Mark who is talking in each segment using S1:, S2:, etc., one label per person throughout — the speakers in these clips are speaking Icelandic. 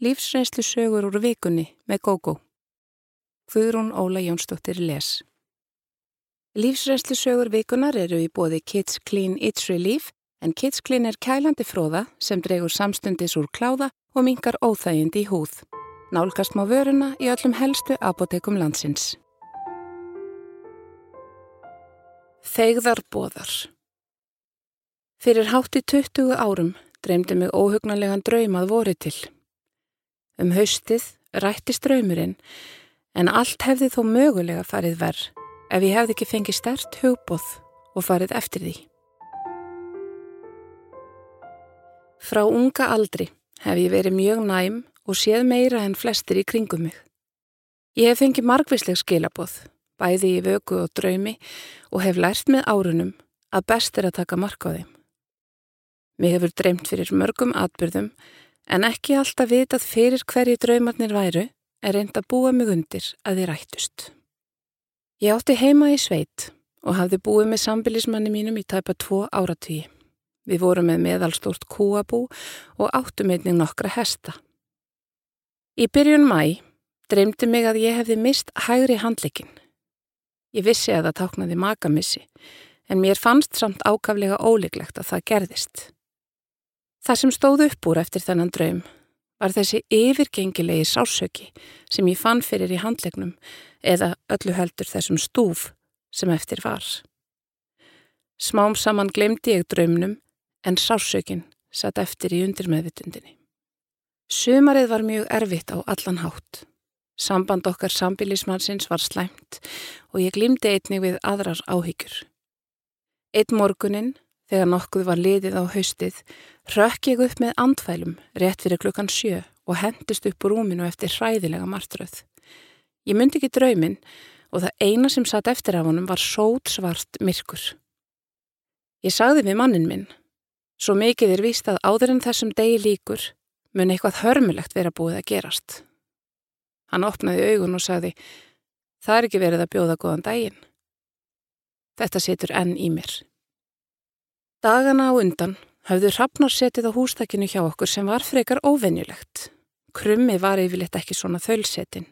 S1: Lífsreynslu sögur úr vikunni með GóGó. Guðrún Óla Jónsdóttir les. Lífsreynslu sögur vikunar eru í bóði Kids Clean It's Relief en Kids Clean er kælandi fróða sem dregur samstundis úr kláða og mingar óþægindi í húð. Nálgast má vöruna í öllum helstu apotekum landsins. Þeigðar bóðar Fyrir hátti 20 árum dreymdi mig óhugnarlegan draum að voru til. Um haustið rætti ströymurinn en allt hefði þó mögulega farið verð ef ég hefði ekki fengið stert hugbóð og farið eftir því. Frá unga aldri hef ég verið mjög næm og séð meira en flestir í kringum mig. Ég hef fengið margvísleg skilabóð, bæði í vöku og draumi og hef lært með árunum að best er að taka mark á þeim. Mér hefur dreymt fyrir mörgum atbyrðum en ekki alltaf vitað fyrir hverju draumarnir væru er reynd að búa mig undir að þið rættust. Ég átti heima í sveit og hafði búið með sambilismanni mínum í tæpa tvo áratvíi. Við vorum með meðalstórt kúabú og áttum einnig nokkra hesta. Í byrjun mæ dreymdi mig að ég hefði mist hægri handleikin. Ég vissi að það táknaði makamissi en mér fannst samt ákaflega óleiklegt að það gerðist. Það sem stóð upp úr eftir þennan draum var þessi yfirgengilegi sásöki sem ég fann fyrir í handlegnum eða öllu heldur þessum stúf sem eftir var. Smám saman glemdi ég draumnum en sásökin satt eftir í undirmeðvitundinni. Sumarið var mjög erfitt á allan hátt. Samband okkar sambilismannsins var slæmt og ég glimti einnig við aðrar áhyggjur. Eitt morgunin Þegar nokkuð var liðið á haustið, rökk ég upp með andfælum rétt fyrir klukkan sjö og hendist upp úr rúminu eftir hræðilega martröð. Ég myndi ekki drauminn og það eina sem satt eftir af honum var sót svart myrkur. Ég sagði við mannin minn, svo mikið er víst að áður en þessum degi líkur mun eitthvað hörmulegt vera búið að gerast. Hann opnaði augun og sagði, það er ekki verið að bjóða góðan daginn. Þetta setur enn í mér. Dagana á undan hafðu Hrafnar setið á hústakinu hjá okkur sem var frekar óvenjulegt. Krummi var yfirleitt ekki svona þölsetin.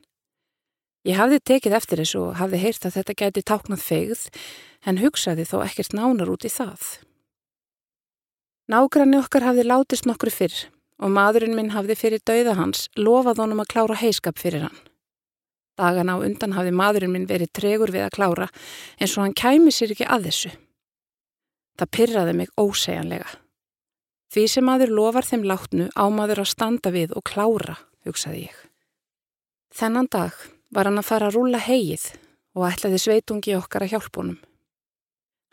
S1: Ég hafði tekið eftir þessu og hafði heyrt að þetta gæti táknað feigð en hugsaði þó ekkert nánar út í það. Nágranni okkar hafði látist nokkru fyrr og maðurinn minn hafði fyrir dauða hans lofað honum að klára heiskap fyrir hann. Dagana á undan hafði maðurinn minn verið tregur við að klára eins og hann kæmi sér ekki að þessu. Það pyrraði mig ósegjanlega. Því sem maður lofar þeim látnu ámaður að standa við og klára, hugsaði ég. Þennan dag var hann að fara að rúla heið og ætlaði sveitungi okkar að hjálp honum.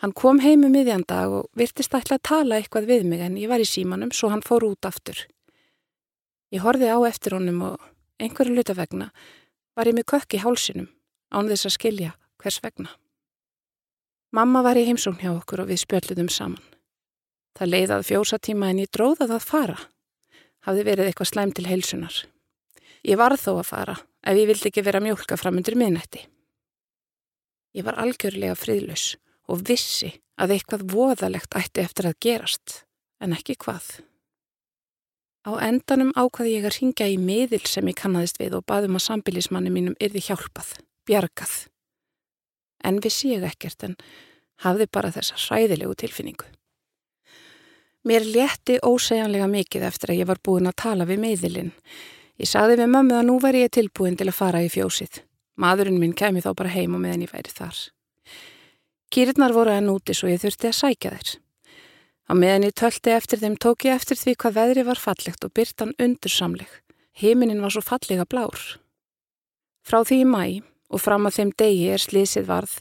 S1: Hann kom heimu um miðjan dag og virtist ætla að tala eitthvað við mig en ég var í símanum svo hann fór út aftur. Ég horfið á eftir honum og einhverju lutavegna var ég með kökk í hálsinum án þess að skilja hvers vegna. Mamma var í heimsókn hjá okkur og við spjöldum saman. Það leiðað fjósatíma en ég dróðað að fara. Hafði verið eitthvað slæm til heilsunar. Ég varð þó að fara ef ég vildi ekki vera mjölka fram undir miðnætti. Ég var algjörlega friðlaus og vissi að eitthvað voðalegt ætti eftir að gerast, en ekki hvað. Á endanum ákvaði ég að ringja í miðil sem ég kannaðist við og baðum að sambilismanni mínum yrði hjálpað, bjargað en vissi ég ekkert en hafði bara þessa hræðilegu tilfinningu. Mér létti ósegjanlega mikið eftir að ég var búin að tala við miðilinn. Ég saði við mömmu að nú væri ég tilbúin til að fara í fjósið. Madurinn minn kemi þá bara heim og meðan ég væri þar. Kýrnar voru enn úti svo ég þurfti að sækja þeir. Á meðan ég tölti eftir þeim tók ég eftir því hvað veðri var fallegt og byrtan undursamleg. Himinin var svo fallega blár. Frá því í mæ og fram að þeim degi er slísið varð,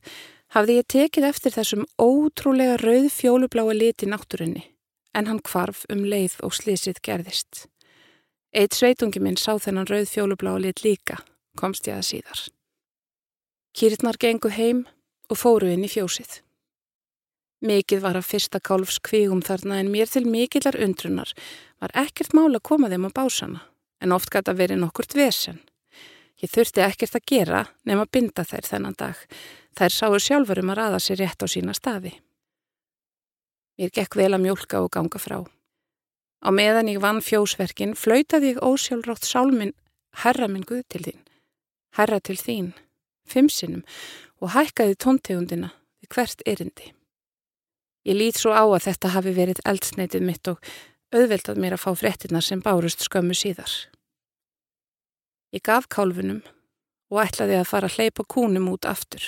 S1: hafði ég tekið eftir þessum ótrúlega rauð fjólubláa liti náttúrunni, en hann kvarf um leið og slísið gerðist. Eitt sveitungi minn sá þennan rauð fjólubláa lit líka, komst ég að síðar. Kýrnar gengu heim og fóru inn í fjósið. Mikið var að fyrsta kálfs kvígum þarna en mér til mikillar undrunar var ekkert mál að koma þeim á básana, en oft gæti að veri nokkurt vesen. Ég þurfti ekkert að gera nema að binda þær þennan dag. Þær sáu sjálfur um að raða sér rétt á sína staði. Mér gekk vel að mjólka og ganga frá. Á meðan ég vann fjósverkin flautaði ég ósjálfrátt sálminn Herra minn Guð til þín, Herra til þín, fimmsinnum og hækkaði tóntegundina við hvert erindi. Ég lít svo á að þetta hafi verið eldsneitið mitt og auðveldað mér að fá fréttinnar sem bárust skömmu síðar. Ég gaf kálfunum og ætlaði að fara að hleypa kúnum út aftur.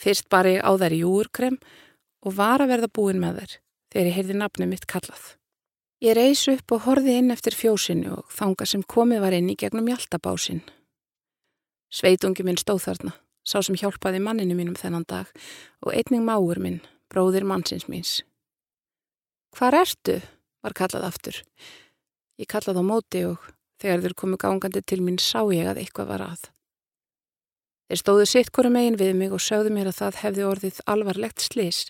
S1: Fyrst bara ég á þær í júurkrem og var að verða búin með þær þegar ég heyrði nafni mitt kallað. Ég reys upp og horfi inn eftir fjósinu og þanga sem komið var inn í gegnum hjaltabásinn. Sveitungi minn stóð þarna, sá sem hjálpaði manninu mínum þennan dag og einning máur minn, bróðir mannsins míns. Hvar ertu? var kallað aftur. Ég kallaði á móti og þegar þeir komu gangandi til mín sá ég að eitthvað var að. Þeir stóðu sitt hverju megin við mig og sögðu mér að það hefði orðið alvarlegt slis.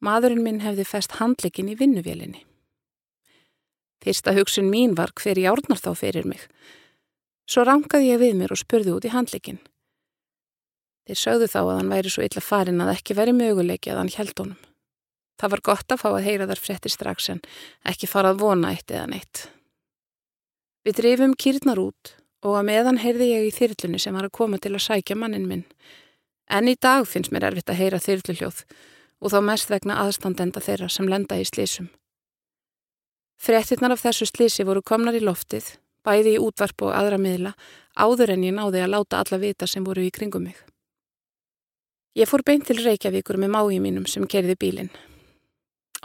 S1: Maðurinn minn hefði fest handleikin í vinnuvélinni. Fyrsta hugsun mín var hver járnar þá fyrir mig. Svo rangaði ég við mér og spurði út í handleikin. Þeir sögðu þá að hann væri svo illa farin að ekki veri möguleiki að hann held honum. Það var gott að fá að heyra þar frétti strax en ekki fara að vona eitt eða neitt. Við drifum kýrnar út og að meðan heyrði ég í þyrlunni sem var að koma til að sækja mannin minn. En í dag finnst mér erfitt að heyra þyrluhljóð og þá mest vegna aðstandenda þeirra sem lenda í slísum. Frettirnar af þessu slísi voru komnar í loftið, bæði í útvarp og aðra miðla, áður en ég náði að láta alla vita sem voru í kringum mig. Ég fór beint til Reykjavíkur með mái mínum sem kerði bílinn.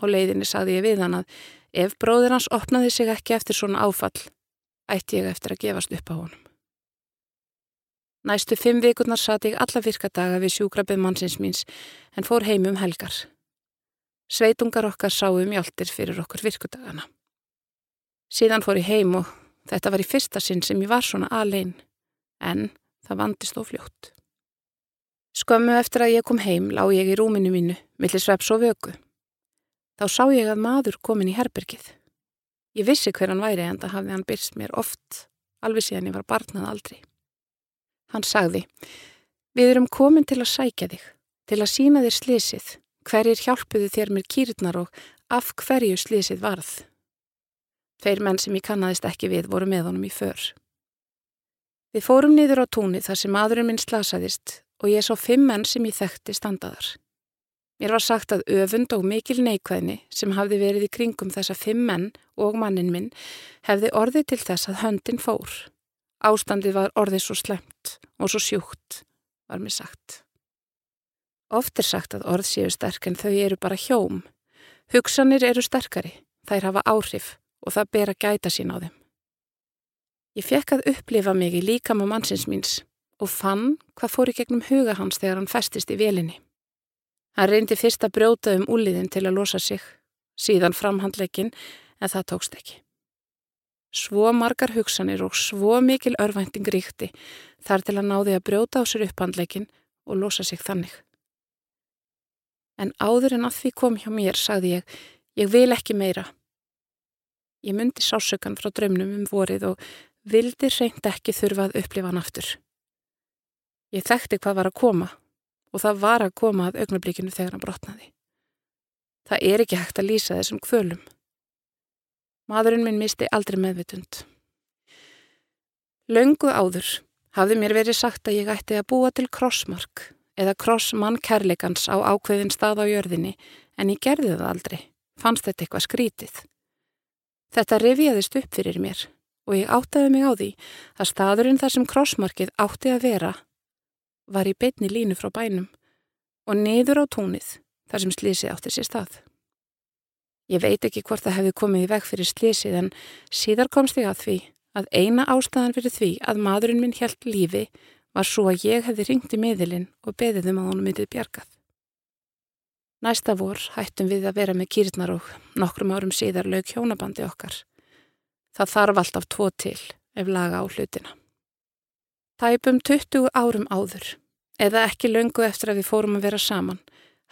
S1: Á leiðinni sagði ég við hann að ef bróðir hans opnaði sig ekki eftir svona áfall, ætti ég eftir að gefast upp á honum. Næstu fimm vikurnar satt ég alla virkadaga við sjúkrabið mannsins míns en fór heim um helgar. Sveitungar okkar sáum hjáltir fyrir okkur virkudagana. Síðan fór ég heim og þetta var í fyrsta sinn sem ég var svona alein, en það vandist og fljótt. Skömmu eftir að ég kom heim lág ég í rúminu mínu, millir sveps og vöku. Þá sá ég að maður komin í herbergið. Ég vissi hver hann væri en það hafði hann byrst mér oft, alveg síðan ég var barnað aldrei. Hann sagði, við erum komin til að sækja þig, til að sína þér slísið, hverjir hjálpuðu þér mér kýrnar og af hverju slísið varð. Tveir menn sem ég kannadist ekki við voru með honum í för. Við fórum niður á túnið þar sem maðurinn minn slasaðist og ég sá fimm menn sem ég þekkti standaðar. Mér var sagt að öfund og mikil neikvæðni sem hafði verið í kringum þessa fimm menn og mannin minn hefði orðið til þess að höndin fór. Ástandið var orðið svo slemt og svo sjúkt, var mér sagt. Oft er sagt að orð séu sterk en þau eru bara hjóm. Hugsanir eru sterkari, þær hafa áhrif og það ber að gæta sín á þeim. Ég fekk að upplifa mig í líkam á mannsins míns og fann hvað fór í gegnum huga hans þegar hann festist í velinni. Hann reyndi fyrst að brjóta um úliðin til að losa sig, síðan framhandleikin en það tókst ekki. Svo margar hugsanir og svo mikil örvænting ríkti þar til að náði að brjóta á sér upphandleikin og losa sig þannig. En áður en að því kom hjá mér sagði ég, ég vil ekki meira. Ég myndi sásökan frá draumnum um vorið og vildi reynd ekki þurfa að upplifa hann aftur. Ég þekkti hvað var að koma og það var að koma að augnablíkinu þegar hann brotnaði. Það er ekki hægt að lýsa þessum kvölum. Madurinn minn misti aldrei meðvitund. Laungu áður hafði mér verið sagt að ég ætti að búa til krossmark eða krossmann kærleikans á ákveðin stað á jörðinni en ég gerði það aldrei. Fannst þetta eitthvað skrítið. Þetta revjaðist upp fyrir mér og ég áttaði mig á því að staðurinn þar sem krossmarkið átti að vera var í beitni línu frá bænum og niður á tónið þar sem slísið átti sér stað. Ég veit ekki hvort það hefði komið í veg fyrir slísið en síðar komst ég að því að eina ástæðan fyrir því að maðurinn minn helt lífi var svo að ég hefði ringt í miðilinn og beðið um að honum myndið bjargað. Næsta vor hættum við að vera með kýrnar og nokkrum árum síðar lög hjónabandi okkar. Það þarf alltaf tvo til ef laga á hlutina. Tæpum 20 árum áður, eða ekki löngu eftir að við fórum að vera saman,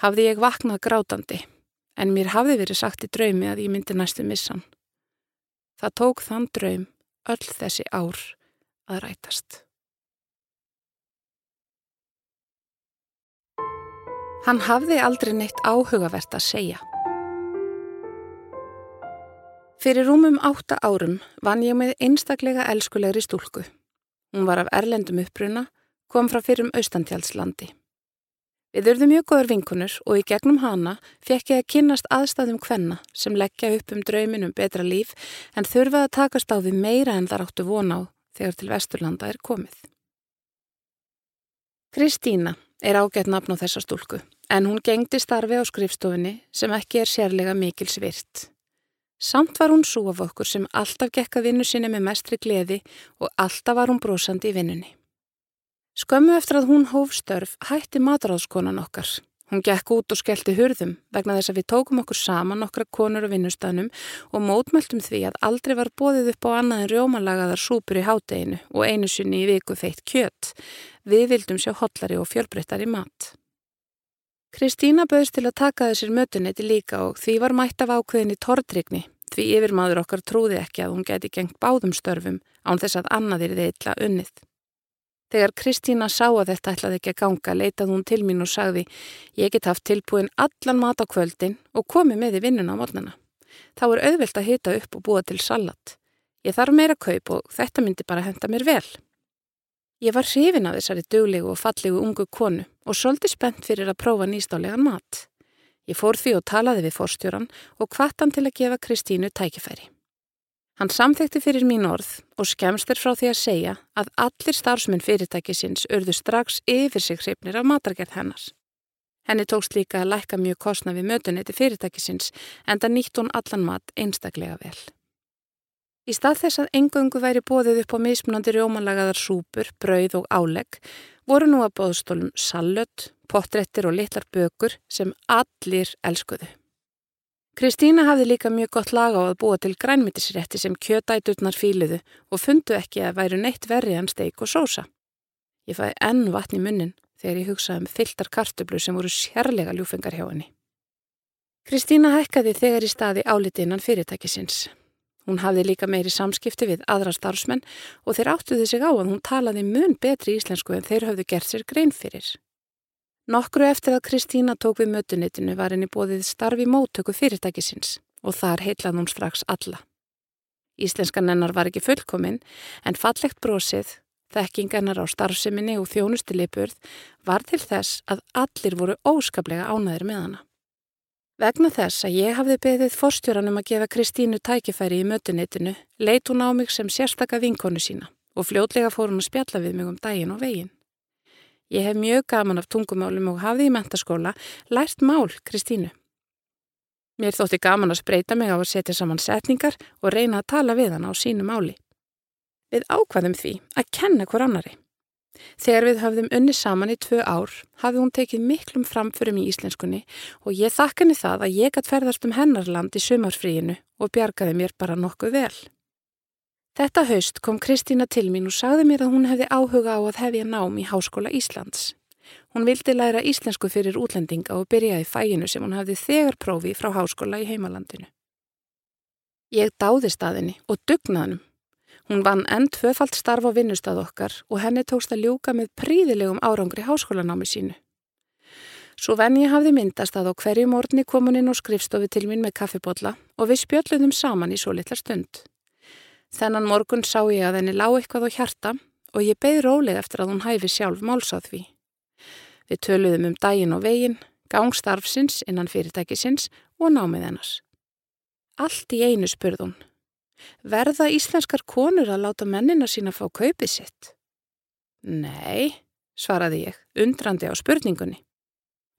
S1: hafði ég vaknað grátandi, en mér hafði verið sagt í draumi að ég myndi næstu missan. Það tók þann draum öll þessi ár að rætast. Hann hafði aldrei neitt áhugavert að segja. Fyrir rúmum átta árum vann ég með einstaklega elskulegri stúlku. Hún var af erlendum uppbruna, kom frá fyrrum austantjálslandi. Við urðum mjög góður vinkunur og í gegnum hana fekk ég að kynnast aðstæðum hvenna sem leggja upp um draumin um betra líf en þurfaði að takast á við meira en þar áttu von á þegar til Vesturlanda er komið. Kristína er ágætt nafn á þessa stúlku en hún gengdi starfi á skrifstofinni sem ekki er sérlega mikils virt. Samt var hún svo af okkur sem alltaf gekka vinnu sinni með mestri gleði og alltaf var hún brosandi í vinnunni. Skömmu eftir að hún hóf störf hætti matráðskonan okkar. Hún gekk út og skellti hurðum vegna þess að við tókum okkur saman okkra konur og vinnustanum og mótmæltum því að aldrei var bóðið upp á annað en rjómalagaðar súpur í hádeginu og einu sinni í viku feitt kjött. Við vildum sjá hotlari og fjölbreyttari mat. Kristína bauðst til að taka þessir mötunetti líka og því var mætt af ákveðinni tortrygni því yfirmaður okkar trúði ekki að hún geti gengt báðum störfum án þess að annaðir þið illa unnið. Þegar Kristína sá að þetta ætlaði ekki að ganga, leitað hún til mín og sagði ég get haft tilbúin allan mat á kvöldin og komi með í vinnuna á mornana. Þá er auðvilt að hita upp og búa til salat. Ég þarf meira kaup og þetta myndi bara henda mér vel. Ég var hrifin af þessari duglegu og fallegu ungu konu og svolítið spennt fyrir að prófa nýstálegan mat. Ég fór því og talaði við fórstjóran og hvattan til að gefa Kristínu tækifæri. Hann samþekti fyrir mín orð og skemst er frá því að segja að allir starfsmenn fyrirtækisins urðu strax yfir sig hrifnir af matargerð hennar. Henni tókst líka að lækka mjög kostna við mötuneti fyrirtækisins en það nýtt hún allan mat einstaklega vel. Í stað þess að engöngu væri bóðið upp á mismunandi rjómanlagaðar súpur, brauð og álegg voru nú að bóðstólum sallött, pottrettir og litlar bökur sem allir elskuðu. Kristína hafði líka mjög gott laga á að búa til grænmyndisrétti sem kjötæturnar fíluðu og fundu ekki að væru neitt verri en steik og sósa. Ég fæði enn vatn í munnin þegar ég hugsaði um fylltar kartublu sem voru sérlega ljúfengar hjá henni. Kristína hækkaði þegar í staði áliti innan fyrirtækisins. Hún hafði líka meiri samskipti við aðra starfsmenn og þeir áttuði sig á að hún talaði mun betri íslensku en þeir hafðu gert sér grein fyrir. Nokkru eftir að Kristína tók við mötunitinu var henni bóðið starfi móttöku fyrirtækisins og þar heitlað hún strax alla. Íslenskan hennar var ekki fullkominn en fallegt brosið, þekkingennar á starfseminni og þjónustilipurð var til þess að allir voru óskaplega ánæðir með hana. Vegna þess að ég hafði beðið forstjóranum að gefa Kristínu tækifæri í mötunitinu, leit hún á mig sem sérstaka vinkonu sína og fljótlega fór hún að spjalla við mig um daginn og veginn. Ég hef mjög gaman af tungumálum og hafði í mentaskóla lært mál Kristínu. Mér þótti gaman að spreita mig á að setja saman setningar og reyna að tala við hann á sínu máli. Við ákvaðum því að kenna hver annari. Þegar við hafðum unni saman í tvö ár hafði hún tekið miklum framförum í íslenskunni og ég þakkan í það að ég gætt ferðast um hennarland í sumarfríinu og bjargaði mér bara nokkuð vel. Þetta haust kom Kristína til mín og sagði mér að hún hefði áhuga á að hefja nám í Háskóla Íslands. Hún vildi læra íslensku fyrir útlendinga og byrjaði fæinu sem hún hafði þegar prófi frá háskóla í heimalandinu. Ég dáði staðinni og dugnaðnum. Hún vann enn tvöfalt starf á vinnustað okkar og henni tókst að ljúka með príðilegum árangri háskólanámi sínu. Svo venn ég hafði myndast að á hverju morgni kom hún inn og skrifstofi til mín með kaffibotla og við spjöldluðum saman í svo litla stund. Þennan morgun sá ég að henni lág eitthvað á hjarta og ég beði róleg eftir að hún hæfi sjálf málsáð því. Við töluðum um daginn og veginn, gangstarfsins innan fyrirtækisins og námið hennars. Allt í einu spurðun. Verða íslenskar konur að láta mennina sína fá kaupið sitt? Nei, svaraði ég, undrandi á spurningunni.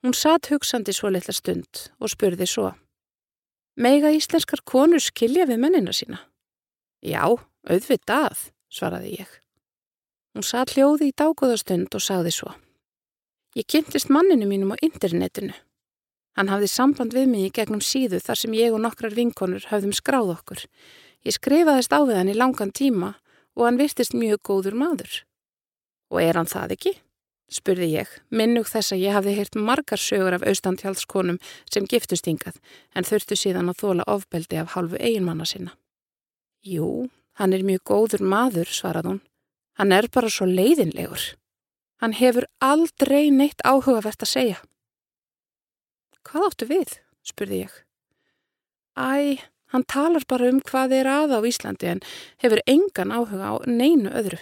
S1: Hún satt hugsandi svo litla stund og spurði svo. Mega íslenskar konur skilja við mennina sína? Já, auðvitað, svaraði ég. Hún satt hljóði í dágóðastund og sagði svo. Ég kynntist manninu mínum á internetinu. Hann hafði samband við mig í gegnum síðu þar sem ég og nokkrar vinkonur hafðum skráð okkur. Ég skrifaðist á við hann í langan tíma og hann virtist mjög góður maður. Og er hann það ekki? spurði ég, minnug þess að ég hafði heyrt margar sögur af austantjálskonum sem giftust hingað en þurftu síðan að þóla ofbeldi af hálfu eiginmanna sinna. Jú, hann er mjög góður maður, svarað hún. Hann er bara svo leiðinlegur. Hann hefur aldrei neitt áhugavert að segja. Hvað áttu við? spurði ég. Æ, Hann talar bara um hvað er að á Íslandi en hefur engan áhuga á neinu öðru.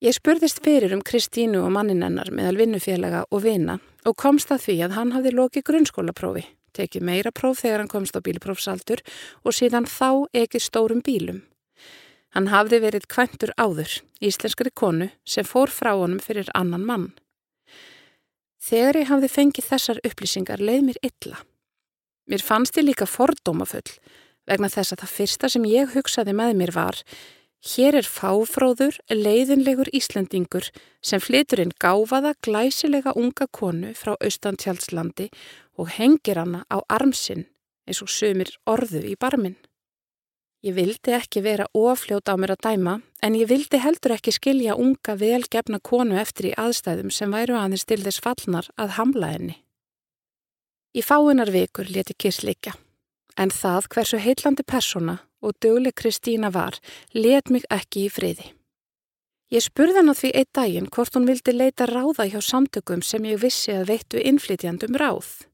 S1: Ég spurðist fyrir um Kristínu og manninennar meðal vinnufélaga og vina og komst að því að hann hafði lokið grunnskólaprófi, tekið meira próf þegar hann komst á bílprófsaldur og síðan þá ekið stórum bílum. Hann hafði verið kventur áður, íslenskari konu, sem fór frá honum fyrir annan mann. Þegar ég hafði fengið þessar upplýsingar leið mér illa. Mér fannst ég líka fordómafull vegna þess að það fyrsta sem ég hugsaði með mér var Hér er fáfróður, leiðinlegur Íslandingur sem flytur inn gáfaða, glæsilega unga konu frá Austantjálslandi og hengir hana á armsinn eins og sömur orðu í barminn. Ég vildi ekki vera ofljót á mér að dæma en ég vildi heldur ekki skilja unga velgefna konu eftir í aðstæðum sem væru aðeins til þess fallnar að hamla henni. Í fáinar vikur leti Kirsleikja en það hversu heillandi persóna og dögleg Kristína var, let mig ekki í friði. Ég spurði hann á því einn daginn hvort hún vildi leita ráða hjá samtökum sem ég vissi að veittu innflytjandum ráð.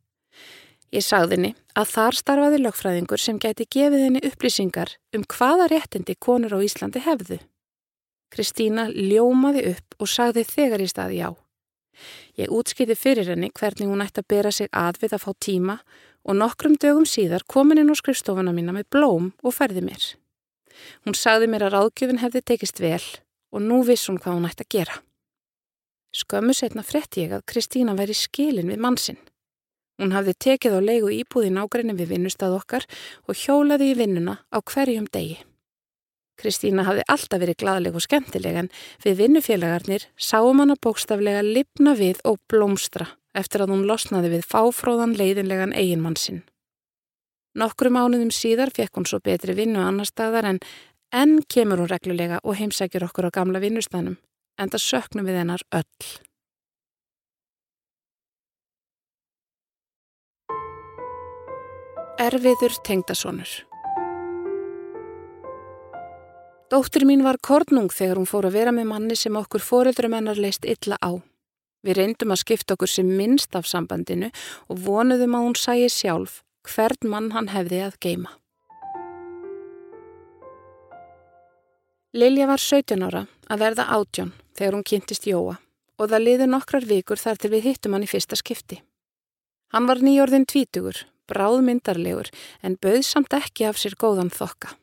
S1: Ég sagði henni að þar starfaði lögfræðingur sem gæti gefið henni upplýsingar um hvaða réttindi konur á Íslandi hefðu. Kristína ljómaði upp og sagði þegar í staði já. Ég útskýði fyrir henni hvernig hún ætti að bera sig að við að fá tíma og nokkrum dögum síðar kom henni á skrifstofuna mína með blóm og færði mér. Hún sagði mér að ráðgjöfin hefði tekist vel og nú viss hún hvað hún ætti að gera. Skömmu setna fretti ég að Kristína væri skilin við mannsinn. Hún hafði tekið á leigu íbúði nágrinni við vinnustað okkar og hjólaði í vinnuna á hverjum degi. Kristína hafði alltaf verið gladleg og skemmtileg en við vinnufélagarnir sáum hana bókstaflega lipna við og blómstra eftir að hún losnaði við fáfróðan leiðinlegan eiginmann sinn. Nokkru mánuðum síðar fekk hún svo betri vinnu annar staðar en enn kemur hún reglulega og heimsækjur okkur á gamla vinnustanum en það söknum við hennar öll. Erfiður tengdasonur Dóttir mín var kornung þegar hún fór að vera með manni sem okkur foreldrum hennar leist illa á. Við reyndum að skipta okkur sem minnst af sambandinu og vonuðum að hún sæi sjálf hvern mann hann hefði að geima. Lilja var 17 ára að verða átjón þegar hún kynntist Jóa og það liði nokkrar vikur þar til við hittum hann í fyrsta skipti. Hann var nýjörðin tvítugur, bráðmyndarlegur en bauð samt ekki af sér góðan þokka.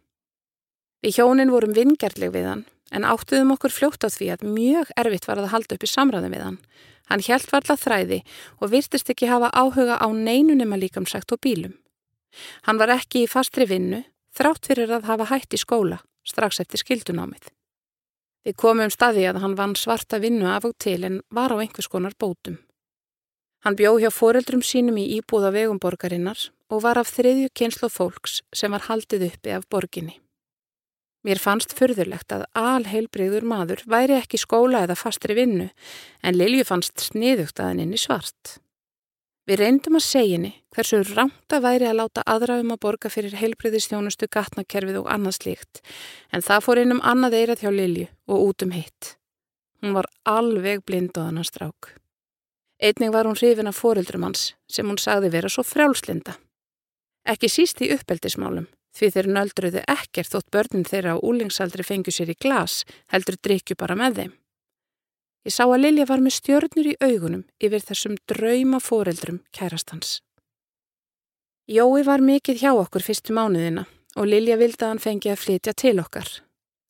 S1: Við hjónin vorum vingjarleg við hann, en áttuðum okkur fljótt á því að mjög erfitt var að halda upp í samræðum við hann. Hann hjælt varla þræði og virtist ekki hafa áhuga á neinunum að líkamsagt og bílum. Hann var ekki í fastri vinnu, þrátt fyrir að hafa hætt í skóla, strax eftir skildunámið. Við komum staði að hann vann svarta vinnu af og til en var á einhvers konar bótum. Hann bjó hjá foreldrum sínum í íbúða vegumborgarinnar og var af þriðju kynslu fólks sem var haldið uppi af borginni. Mér fannst förðurlegt að alheilbreyður maður væri ekki skóla eða fastri vinnu en Lilju fannst sniðugt að henni svart. Við reyndum að segja henni hversu rámt að væri að láta aðræðum að borga fyrir heilbreyðistjónustu gatnakerfið og annað slíkt en það fór einum annað eirað hjá Lilju og út um hitt. Hún var alveg blind á þannan strák. Einning var hún hrifin af foreldrum hans sem hún sagði vera svo frjálslinda. Ekki síst í uppeldismálum því þeir nöldruðu ekkert þótt börnin þeirra á úlingsaldri fengju sér í glas, heldur drikju bara með þeim. Ég sá að Lilja var með stjörnur í augunum yfir þessum drauma foreldrum kærastans. Jói var mikið hjá okkur fyrstu mánuðina og Lilja vildi að hann fengi að flytja til okkar,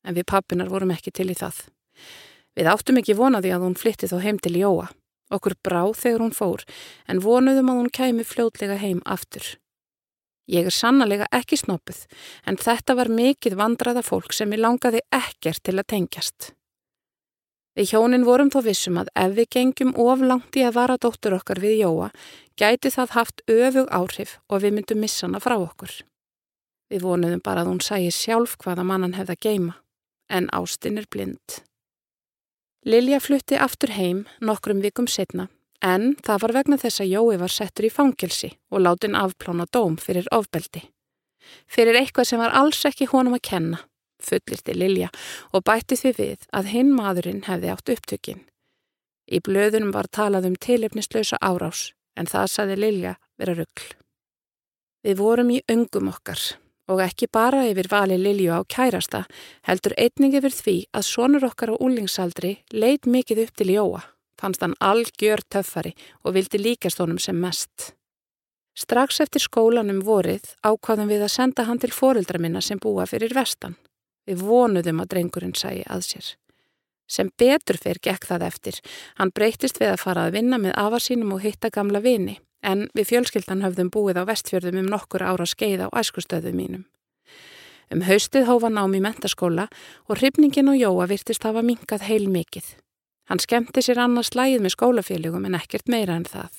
S1: en við pappinar vorum ekki til í það. Við áttum ekki vonaði að hún flytti þó heim til Jóa. Okkur brá þegar hún fór, en vonuðum að hún kæmi fljótlega heim aftur. Ég er sannlega ekki snoppuð en þetta var mikið vandraða fólk sem ég langaði ekkert til að tengjast. Við hjónin vorum þó vissum að ef við gengjum of langt í að vara dóttur okkar við Jóa gæti það haft öfug áhrif og við myndum missa hana frá okkur. Við vonuðum bara að hún sæi sjálf hvaða mannan hefða geima en Ástin er blind. Lilja flutti aftur heim nokkrum vikum setna En það var vegna þess að Jói var settur í fangelsi og látin afplána dóm fyrir ofbeldi. Fyrir eitthvað sem var alls ekki honum að kenna, fullirti Lilja og bætti því við að hinn maðurinn hefði átt upptökin. Í blöðunum var talað um tilefnislausa árás en það saði Lilja vera ruggl. Við vorum í öngum okkar og ekki bara yfir vali Lilju á kærasta heldur einning yfir því að sonur okkar á úlingsaldri leit mikið upp til Jóa. Fannst hann algjör töffari og vildi líkast honum sem mest. Strax eftir skólanum vorið ákvaðum við að senda hann til foreldra minna sem búa fyrir vestan. Við vonuðum að drengurinn sæi að sér. Sem betur fyrr gekk það eftir. Hann breytist við að fara að vinna með afarsínum og hitta gamla vini, en við fjölskyldan höfðum búið á vestfjörðum um nokkur ára skeið á æskustöðu mínum. Um haustið hófa nám í mentaskóla og hrifningin og Jóa virtist hafa minkað heil mikið. Hann skemmti sér annars lægið með skólafélugum en ekkert meira en það.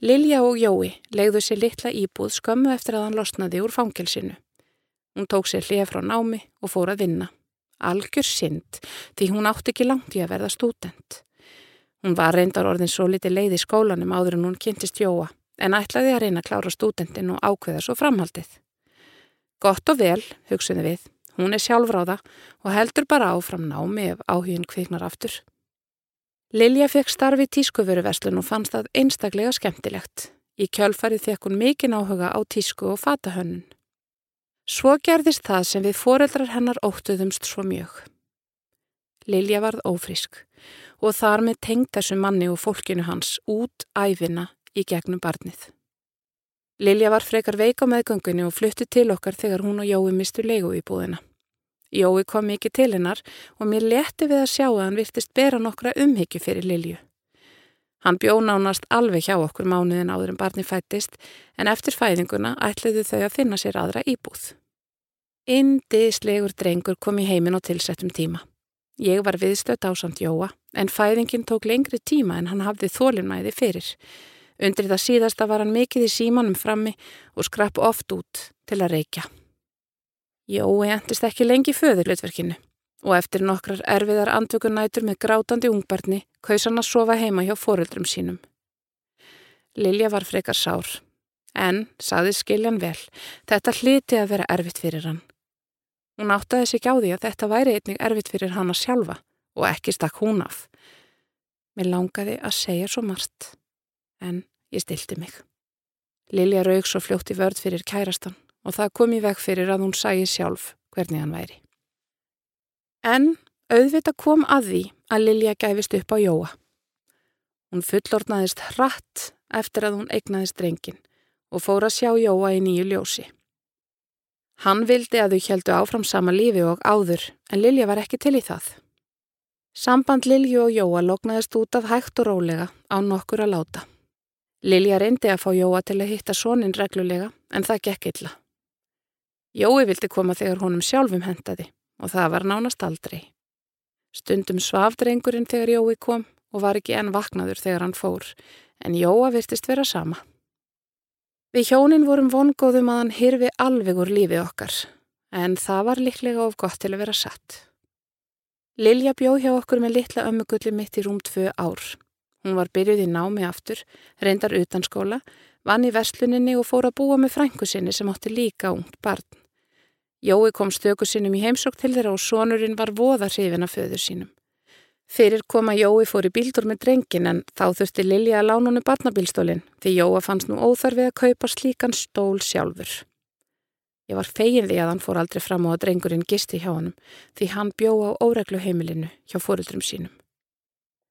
S1: Lilja og Jói legðu sér litla íbúð skömmu eftir að hann losnaði úr fangilsinu. Hún tók sér hlið frá námi og fór að vinna algjör synd því hún átti ekki langt í að verða stúdent. Hún var reyndar orðin svo litið leið í skólanum áður en hún kynntist Jóa en ætlaði að reyna að klára stúdentin og ákveða svo framhaldið. Gott og vel, hugsunni við, hún er sjálfráða og heldur bara áfram námi ef áhugin kviknar aftur. Lilja fekk starfi í tískuvöruverslun og fannst það einstaklega skemmtilegt. Í kjölfarið fekk hún mikinn áhuga á tísku og fatahönnun. Svo gerðist það sem við foreldrar hennar óttuðumst svo mjög. Lilja varð ófrísk og þar með tengd þessu manni og fólkinu hans út æfina í gegnum barnið. Lilja var frekar veik á meðgöngunni og flutti til okkar þegar hún og Jói mistu leigu í búðina. Jói kom mikið til hennar og mér leti við að sjá að hann virtist bera nokkra umhyggju fyrir Lilju. Hann bjó nánast alveg hjá okkur mánuðin áður en barni fættist en eftir fæðinguna ætliðu þau að finna sér aðra íbúð. Indislegur drengur kom í heiminn á tilsettum tíma. Ég var viðstöðt ásand Jóa en fæðingin tók lengri tíma en hann hafði þólinnæði fyrir. Undir það síðasta var hann mikið í símanum frammi og skrapp oft út til að reykja. Jói endist ekki lengi föðurlutverkinu og eftir nokkrar erfiðar andvökunætur með grátandi ungbarni kaus hann að sofa heima hjá foreldrum sínum. Lilja var frekar sár, en, saði skiljan vel, þetta hliti að vera erfitt fyrir hann. Hún áttaði sig á því að þetta væri einnig erfitt fyrir hann að sjálfa og ekki stakk hún af. Mér langaði að segja svo margt, en ég stilti mig. Lilja raug svo fljótt í vörð fyrir kærastan og það kom í veg fyrir að hún sæi sjálf hvernig hann væri. En auðvita kom að því að Lilja gæfist upp á Jóa. Hún fullornaðist hratt eftir að hún eignaðist drengin og fór að sjá Jóa í nýju ljósi. Hann vildi að þau heldu áfram sama lífi og áður en Lilja var ekki til í það. Samband Lilju og Jóa loknaðist út af hægt og rólega á nokkur að láta. Lilja reyndi að fá Jóa til að hitta sónin reglulega en það gekk illa. Jói vildi koma þegar honum sjálfum hendaði og það var nánast aldrei. Stundum svafdrengurinn þegar Jói kom og var ekki enn vaknaður þegar hann fór, en Jóa virtist vera sama. Við hjónin vorum vongóðum að hann hyrfi alveg úr lífi okkar, en það var liklega of gott til að vera satt. Lilja bjó hjá okkur með litla ömmugulli mitt í rúm tvö ár. Hún var byrjuð í námi aftur, reyndar utan skóla, vann í versluninni og fór að búa með frængu sinni sem átti líka ungt barn. Jói kom stöku sinum í heimsók til þeirra og sonurinn var voða hrifin af föður sínum. Fyrir koma Jói fór í bíldur með drengin en þá þurfti Lilja að lána honu barnabílstólinn því Jóa fannst nú óþarfið að kaupa slíkan stól sjálfur. Ég var fegin því að hann fór aldrei fram á að drengurinn gisti hjá honum því hann bjó á óreglu heimilinu hjá fóruldrum sínum.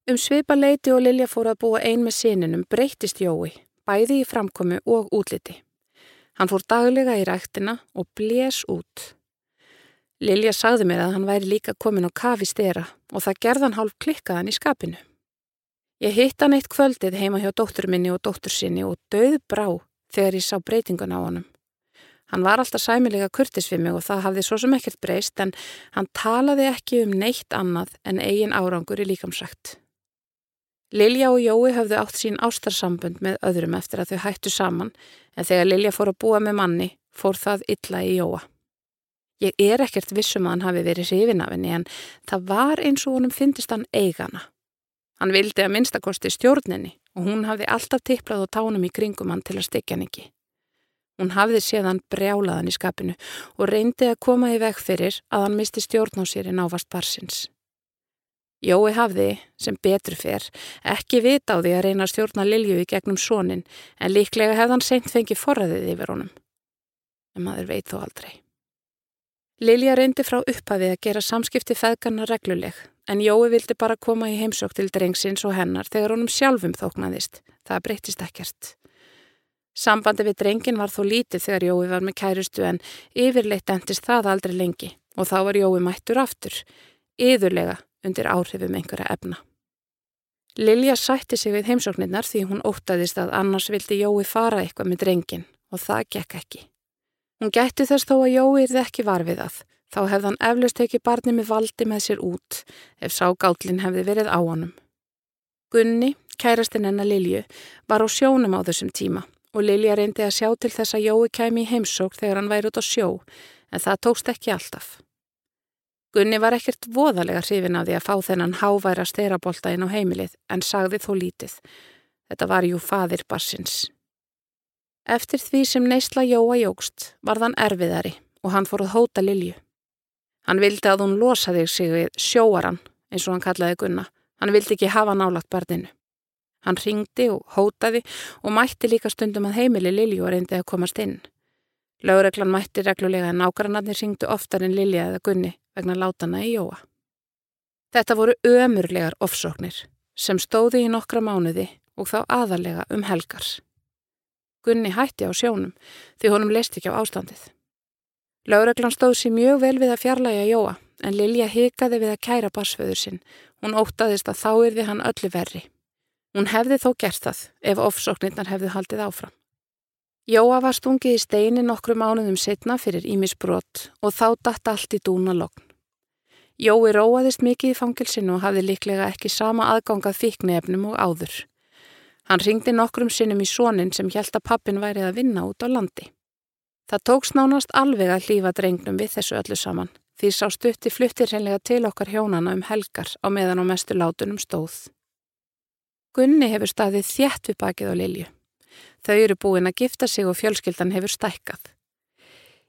S1: Um svipa leiti og Lilja fór að búa ein með sininum breytist Jói, bæði í framkomi og útliti. Hann fór daglega í ræktina og blés út. Lilja sagði mér að hann væri líka komin á kafi stera og það gerðan hálf klikkaðan í skapinu. Ég hitt hann eitt kvöldið heima hjá dóttur minni og dóttur sinni og döð brá þegar ég sá breytingun á honum. Hann var alltaf sæmilega kurtis við mig og það hafði svo sem ekkert breyst en hann talaði ekki um neitt annað en eigin árangur í líkamsrækt. Lilja og Jói höfðu átt sín ástarsambund með öðrum eftir að þau hættu saman en þegar Lilja fór að búa með manni fór það illa í Jóa. Ég er ekkert vissum að hann hafi verið hrifin af henni en það var eins og honum fyndist hann eigana. Hann vildi að minnstakosti stjórninni og hún hafði alltaf tipplað á tánum í kringum hann til að stekja hann ekki. Hún hafði séðan brjálaðan í skapinu og reyndi að koma í veg fyrir að hann misti stjórn á sér í návast barsins. Jói hafði, sem betur fer, ekki vita á því að reyna að stjórna Lilju í gegnum sónin en líklega hefði hann seint fengið forræðið yfir honum. En maður veit þó aldrei. Lilja reyndi frá upphafið að gera samskipti feðgarna regluleg en Jói vildi bara koma í heimsók til drengsins og hennar þegar honum sjálfum þóknaðist. Það breytist ekkert. Sambandi við drengin var þó lítið þegar Jói var með kærustu en yfirleitt endist það aldrei lengi og þá var Jói mættur aftur, yðurlega undir áhrifum einhverja efna. Lilja sætti sig við heimsóknirnar því hún óttaðist að annars vildi Jói fara eitthvað með drengin og það gekk ekki. Hún gætti þess þó að Jói erði ekki varfið að, þá hefði hann eflust ekki barni með valdi með sér út ef ságáttlinn hefði verið á honum. Gunni, kærastinn enna Lilju, var á sjónum á þessum tíma og Lilja reyndi að sjá til þess að Jói kæmi í heimsók þegar hann væri út á sjó en það tókst ekki alltaf. Gunni var ekkert voðalega hrifin af því að fá þennan háværa sterabolta inn á heimilið en sagði þó lítið. Þetta var jú fadir barsins. Eftir því sem neysla Jóa jógst var þann erfiðari og hann fór að hóta Lilju. Hann vildi að hún losaði sig við sjóaran eins og hann kallaði Gunna. Hann vildi ekki hafa nálagt barninu. Hann ringdi og hótaði og mætti líka stundum að heimili Lilju og reyndi að komast inn. Laureglan mætti reglulega en nákvæmannir ringdu oftar en Lilja eða Gunni vegna látana í Jóa. Þetta voru ömurlegar ofsóknir sem stóði í nokkra mánuði og þá aðalega um helgar. Gunni hætti á sjónum því honum leist ekki á ástandið. Laureglan stóð sér mjög vel við að fjarlæga Jóa en Lilja hikaði við að kæra barsföður sinn. Hún óttaðist að þá yrði hann öllu verri. Hún hefði þó gert það ef ofsóknirnar hefði haldið áfram. Jóa var stungið í steini nokkru mánuðum setna fyrir Ímisbrott og þá datt allt í dúna logn. Jói róaðist mikið í fangilsinu og hafði líklega ekki sama aðgangað fíknefnum og áður. Hann ringdi nokkrum sinnum í sónin sem held að pappin værið að vinna út á landi. Það tóks nánast alveg að hlýfa drengnum við þessu öllu saman því sá stutti fluttir hreinlega til okkar hjónana um helgar á meðan á mestu látunum stóð. Gunni hefur staðið þjætt við bakið á Lilju. Þau eru búin að gifta sig og fjölskyldan hefur stækkað.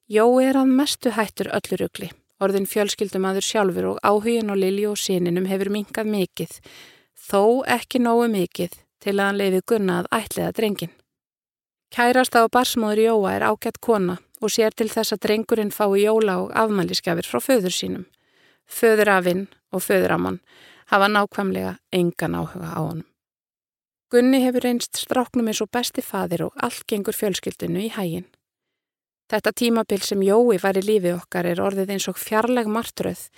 S1: Jói er að mestu hættur öllur ugli. Orðin fjölskyldum aður sjálfur og áhugin og Lilju og síninum hefur minkað mikið, þó ekki nógu mikið til að hann leiði gunna að ætliða drengin. Kærasta og barsmóður Jóa er ágætt kona og sér til þess að drengurinn fái jóla og afmæliskefir frá föður sínum. Föðurafinn og föðuramann hafa nákvæmlega engan áhuga á honum. Gunni hefur einst stráknum eins og besti fadir og allt gengur fjölskyldinu í hægin. Þetta tímabil sem Jói var í lífi okkar er orðið eins og fjarlag martröð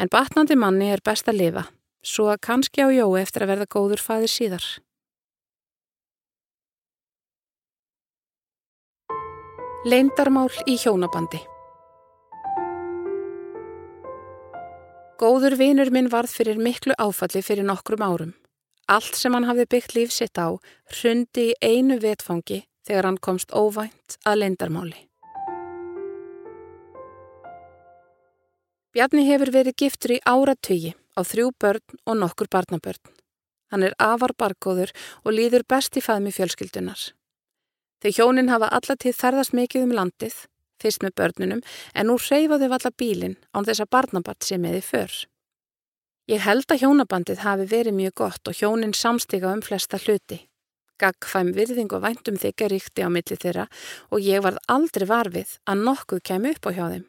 S1: en batnandi manni er best að lifa, svo að kannski á Jói eftir að verða góður fadir síðar. Leindarmál í hjónabandi Góður vinur minn varð fyrir miklu áfalli fyrir nokkrum árum. Allt sem hann hafði byggt líf sitt á hrundi í einu vetfangi þegar hann komst óvænt að leindarmáli. Bjarni hefur verið giftur í áratögi á þrjú börn og nokkur barnabörn. Hann er afar bargóður og líður best í faðmi fjölskyldunar. Þegar hjónin hafa allatíð þerðast mikið um landið, fyrst með börnunum, en nú reyfaðu valla bílinn án þess að barnabart sé með í för. Ég held að hjónabandið hafi verið mjög gott og hjónin samstiga um flesta hluti. Gagfæm virðing og væntum þykja ríkti á milli þeirra og ég varð aldrei varfið að nokkuð kem upp á hjá þeim.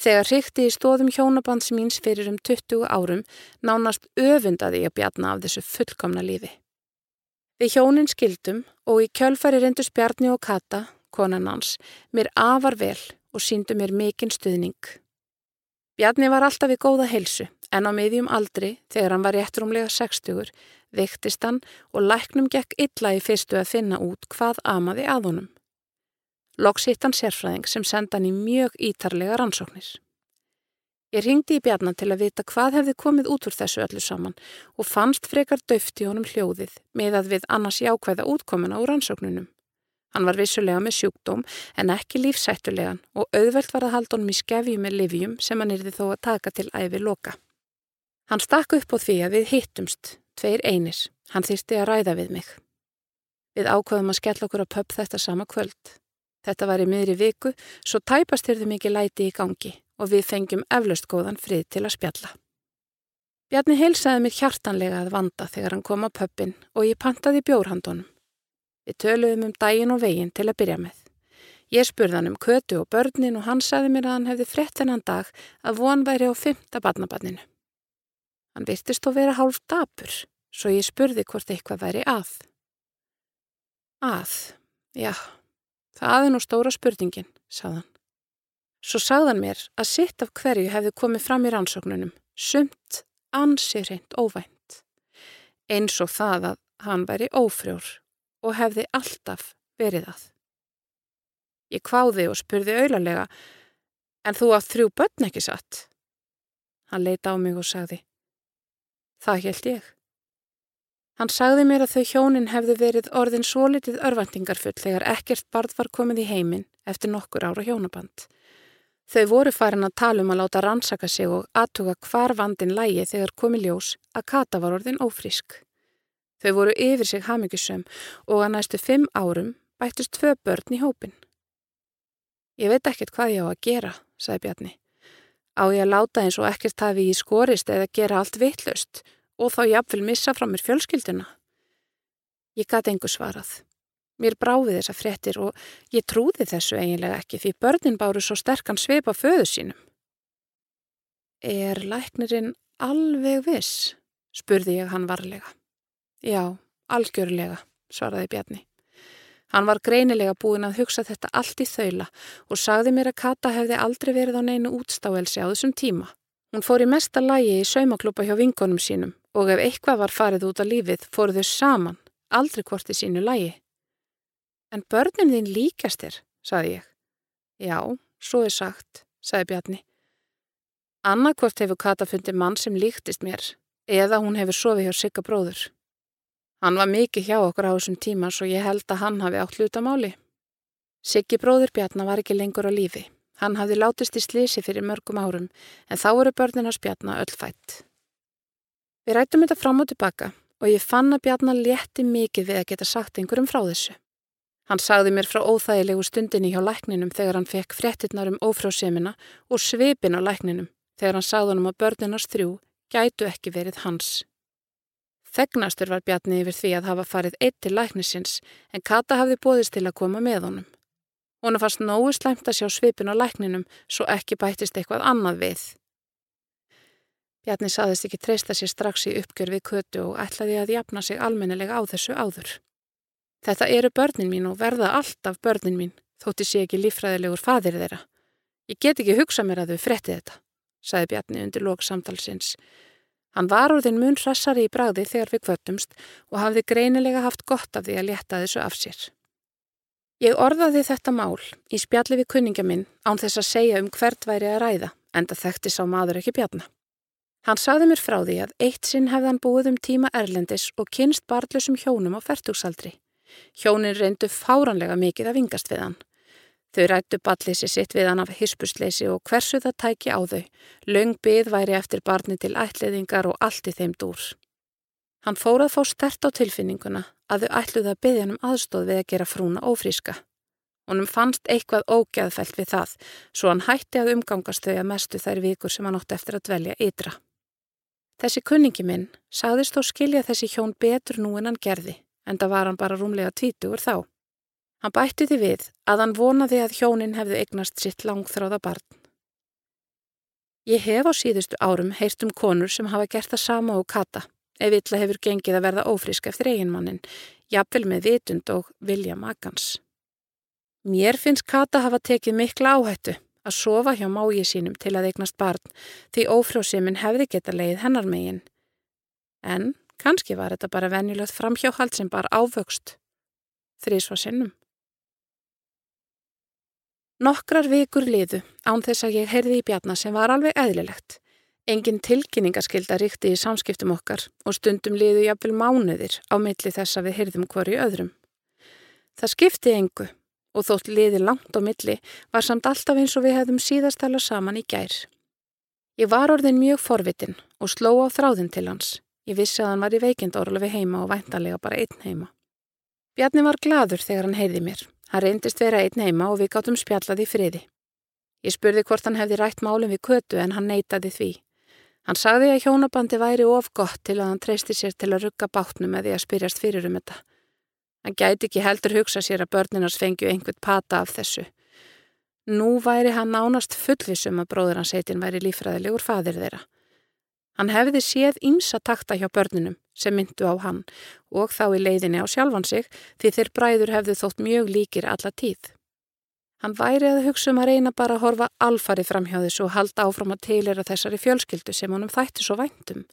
S1: Þegar ríkti í stóðum hjónabands míns fyrir um 20 árum nánast öfundaði ég bjarna af þessu fullkomna lífi. Við hjónin skildum og í kjölfari reyndu spjarni og kata, konan hans, mér afar vel og síndu mér mikinn stuðning. Bjarni var alltaf í góða heilsu en á miðjum aldri, þegar hann var réttrumlega 60, viktist hann og læknum gekk illa í fyrstu að finna út hvað amaði að honum. Loks hitt hann sérfræðing sem senda hann í mjög ítarlega rannsóknir. Ég ringdi í Bjarni til að vita hvað hefði komið út úr þessu öllu saman og fannst frekar döft í honum hljóðið með að við annars jákvæða útkomuna úr rannsóknunum. Hann var vissulega með sjúkdóm en ekki lífsættulegan og auðvelt var að halda honum í skefju með livjum sem hann yrði þó að taka til æfi loka. Hann stakk upp á því að við hittumst, tveir einis. Hann þýrsti að ræða við mig. Við ákvaðum að skella okkur á pöpp þetta sama kvöld. Þetta var í miðri viku, svo tæpast þyrði mikið læti í gangi og við fengjum eflaust góðan frið til að spjalla. Bjarni heilsaði mér hjartanlega að vanda þegar hann kom á pöppin og ég pantaði bjórhandunum. Við töluðum um daginn og veginn til að byrja með. Ég spurði hann um kötu og börnin og hann saði mér að hann hefði frett hennan dag að von væri á fymta barnabarninu. Hann virtist þó vera hálf dapur, svo ég spurði hvort eitthvað væri að. Að, já, það er nú stóra spurningin, sagðan. Svo sagðan mér að sitt af hverju hefði komið fram í rannsóknunum, sumt ansirreint óvænt. Eins og það að hann væri ófrjór og hefði alltaf verið að. Ég kváði og spurði auðlarlega, en þú átt þrjú börn ekki satt? Hann leita á mig og sagði, það held ég. Hann sagði mér að þau hjónin hefðu verið orðin svo litið örvendingarfull þegar ekkert barð var komið í heiminn eftir nokkur ára hjónaband. Þau voru farin að tala um að láta rannsaka sig og aðtuga hvar vandin lægi þegar komi ljós að Kata var orðin ófrísk. Þau voru yfir sig hafmyggisum og að næstu fimm árum bættist tvö börn í hópin. Ég veit ekkert hvað ég á að gera, sagði Bjarni. Á ég að láta eins og ekkert hafi í skorist eða gera allt vittlust og þá jáfnvel missa frá mér fjölskylduna. Ég gæti engu svarað. Mér bráði þessa fréttir og ég trúði þessu eiginlega ekki því börnin báru svo sterkan sveipa föðu sínum. Er læknirinn alveg viss? spurði ég hann varlega. Já, algjörlega, svaraði Bjarni. Hann var greinilega búin að hugsa þetta allt í þaula og sagði mér að Kata hefði aldrei verið á neinu útstáelsi á þessum tíma. Hún fór í mesta lægi í saumaklúpa hjá vingonum sínum og ef eitthvað var farið út af lífið fóru þau saman, aldrei hvort í sínu lægi. En börnin þín líkast þér, sagði ég. Já, svo er sagt, sagði Bjarni. Annarkvort hefur Kata fundið mann sem líktist mér eða hún hefur sofið hjá sigga bróður. Hann var mikið hjá okkur á þessum tíma svo ég held að hann hafi átt hlutamáli. Siggi bróður Bjarnar var ekki lengur á lífi. Hann hafði látist í slísi fyrir mörgum árum en þá eru börnin á Bjarnar öll fætt. Við rættum þetta fram og tilbaka og ég fann að Bjarnar létti mikið við að geta sagt einhverjum frá þessu. Hann sagði mér frá óþægilegu stundinni hjá lækninum þegar hann fekk fréttinnar um ófrásemina og svipin á lækninum þegar hann sagði hann um að börninars þrjú gætu ekki verið hans. Þegnastur var Bjarni yfir því að hafa farið eitt til læknisins en Kata hafði bóðist til að koma með honum. Hún fannst nógu slæmt að sjá svipin á lækninum svo ekki bættist eitthvað annað við. Bjarni saðist ekki treysta sér strax í uppgjör við kötu og ætlaði að jafna sig almennilega á þessu áður. Þetta eru börnin mín og verða alltaf börnin mín, þótti sé ekki lífræðilegur fadir þeirra. Ég get ekki hugsa mér að þau fretti þetta, saði Bjarni undir lók samtalsins Hann var úr þinn mun hrassari í bragði þegar við kvötumst og hafði greinilega haft gott af því að létta þessu af sér. Ég orðaði þetta mál í spjalli við kunningja minn án þess að segja um hvert væri að ræða, enda þekkti sá maður ekki bjarna. Hann sagði mér frá því að eitt sinn hefði hann búið um tíma erlendis og kynst barðlusum hjónum á færtugsaldri. Hjónin reyndu fáranlega mikið að vingast við hann. Þau rættu ballísi sitt við hann af hispusleysi og hversu það tæki á þau. Laung byð væri eftir barni til ætliðingar og allt í þeim dúr. Hann fór að fá stert á tilfinninguna að þau ætluði að byggja hann um aðstóð við að gera frúna ófríska. Honum fannst eitthvað ógæðfælt við það, svo hann hætti að umgangast þau að mestu þær vikur sem hann ótti eftir að dvelja ytra. Þessi kunningi minn sagðist þó skilja þessi hjón betur nú en hann gerði, en það var hann bara rúmlega tvítugur þá. Hann bætti því við að hann vonaði að hjónin hefðu eignast sitt langþráða barn. Ég hef á síðustu árum heyrt um konur sem hafa gert það sama og kata ef illa hefur gengið að verða ófrísk eftir eiginmannin, jafnvel með vitund og vilja makans. Mér finnst kata hafa tekið mikla áhættu að sofa hjá mági sínum til að eignast barn því ófrjóðsuminn hefði geta leið hennar megin. En kannski var þetta bara venjulegt framhjáhald sem bar ávöxt. Þrís var sinnum. Nokkrar vikur liðu án þess að ég heyrði í bjarnar sem var alveg eðlilegt. Engin tilkynningaskilda ríkti í samskiptum okkar og stundum liðu jafnvel mánuðir á milli þess að við heyrðum hverju öðrum. Það skipti engu og þótt liði langt á milli var samt alltaf eins og við hefðum síðast tala saman í gær. Ég var orðin mjög forvitin og sló á þráðin til hans. Ég vissi að hann var í veikindorlu við heima og væntalega bara einn heima. Bjarni var gladur þegar hann heyrði mér Hann reyndist vera einn heima og við gáttum spjallaði friði. Ég spurði hvort hann hefði rætt málum við kötu en hann neytaði því. Hann sagði að hjónabandi væri of gott til að hann treysti sér til að rugga bátnum eða að spyrjast fyrir um þetta. Hann gæti ekki heldur hugsa sér að börninars fengju einhvern pata af þessu. Nú væri hann nánast fullvisum að bróður hans heitin væri lífræðilegur fadir þeirra. Hann hefði séð ímsa takta hjá börninum sem myndu á hann og þá í leiðinni á sjálfan sig því þeir bræður hefðu þótt mjög líkir alla tíð. Hann væri að hugsa um að reyna bara að horfa alfari fram hjá þessu og halda áfram að teilera þessari fjölskyldu sem honum þætti svo væntum.